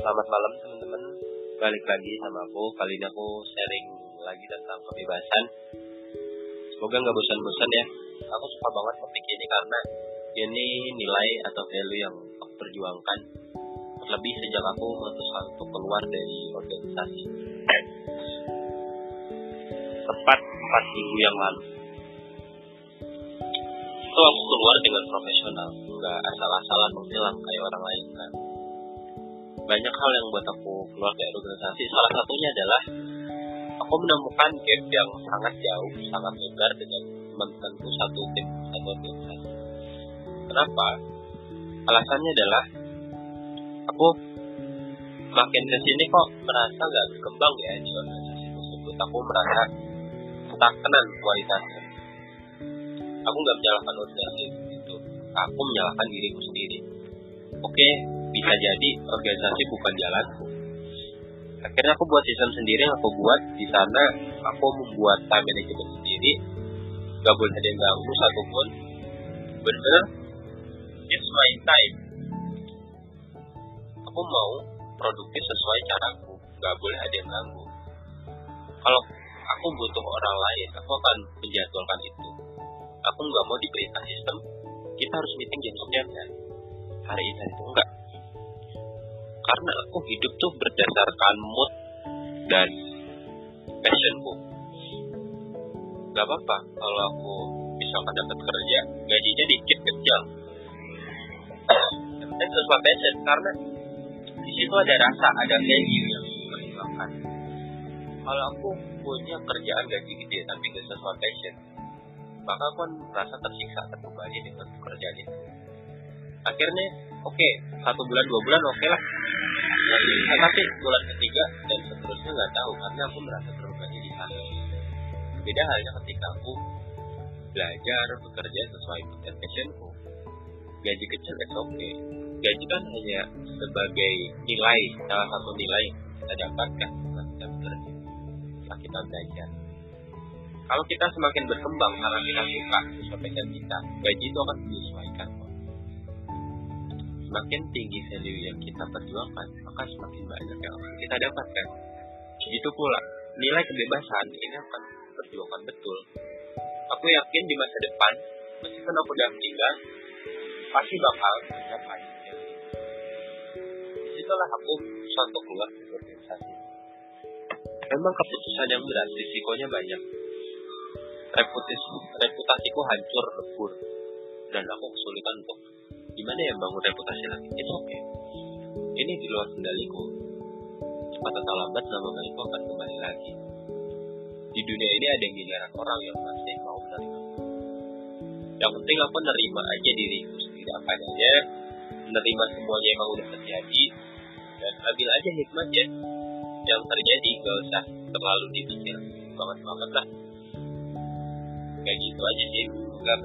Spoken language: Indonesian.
Selamat malam teman-teman. Balik lagi sama aku. Kali ini aku sharing lagi tentang kebebasan. Semoga nggak bosan-bosan ya. Aku suka banget topik ini karena ini nilai atau value yang aku perjuangkan. Terlebih sejak aku memutuskan untuk keluar dari organisasi. Tepat 4 minggu yang lalu. Itu aku keluar dengan profesional, nggak asal-asalan menghilang kayak orang lain kan banyak hal yang buat aku keluar dari organisasi. Salah satunya adalah aku menemukan gap yang sangat jauh, sangat lebar dengan teman-temanku satu tim, satu organisasi. Kenapa? Alasannya adalah aku makin ke sini kok merasa nggak berkembang ya di organisasi tersebut. Aku merasa stagnan kualitasnya. Aku nggak menyalahkan organisasi itu. Aku menyalahkan diriku sendiri. Oke, bisa jadi organisasi bukan jalanku. Akhirnya aku buat sistem sendiri yang aku buat. Di sana aku membuat time management sendiri. Gak boleh ada yang ganggu satupun bener it's my time. Aku mau produktif sesuai caraku. Gak boleh ada yang ganggu. Kalau aku butuh orang lain aku akan menjadwalkan itu. Aku nggak mau diperintah sistem. Kita harus meeting jam sekian ya hari ini itu enggak karena aku hidup tuh berdasarkan mood dan passionku. Gak apa-apa kalau aku misalkan dapat kerja gajinya dikit kecil. Dan sesuai passion karena di situ ada rasa ada value yang diperjuangkan. Kalau aku punya kerjaan gaji gede tapi gak sesuai passion maka aku kan merasa tersiksa terbebani dengan pekerjaan itu. Akhirnya oke okay, satu bulan dua bulan oke okay lah nah, tapi bulan ketiga dan seterusnya nggak tahu karena aku merasa terbebani di sana. Beda halnya ketika aku belajar bekerja sesuai dengan passionku. Gaji kecil itu oke gaji kan hanya sebagai nilai salah satu nilai yang kita dapatkan setelah kita bekerja setelah kita belajar. Kalau kita semakin berkembang karena kita suka sesuai passion kita gaji itu akan menyesuaikan semakin tinggi value yang kita perjuangkan, maka semakin banyak yang akan kita dapatkan. Begitu pula, nilai kebebasan ini akan perjuangkan betul. Aku yakin di masa depan, meskipun aku udah meninggal, pasti bakal mencapai. Di situlah aku suatu keluar dari organisasi. Memang keputusan yang berat, risikonya banyak. Reputasi, reputasiku hancur lebur, dan aku kesulitan untuk gimana ya bangun reputasi lagi? Itu oke. Ini di luar kendaliku. Cepat atau lambat nama baikku akan kembali lagi. Di dunia ini ada miliaran orang yang masih mau menerima. Yang penting aku nerima aja diriku. Sendiri apa adanya menerima semuanya yang udah terjadi dan ambil aja hikmahnya. Yang terjadi gak usah terlalu dipikir. Banget banget lah. Kayak gitu aja sih. Gak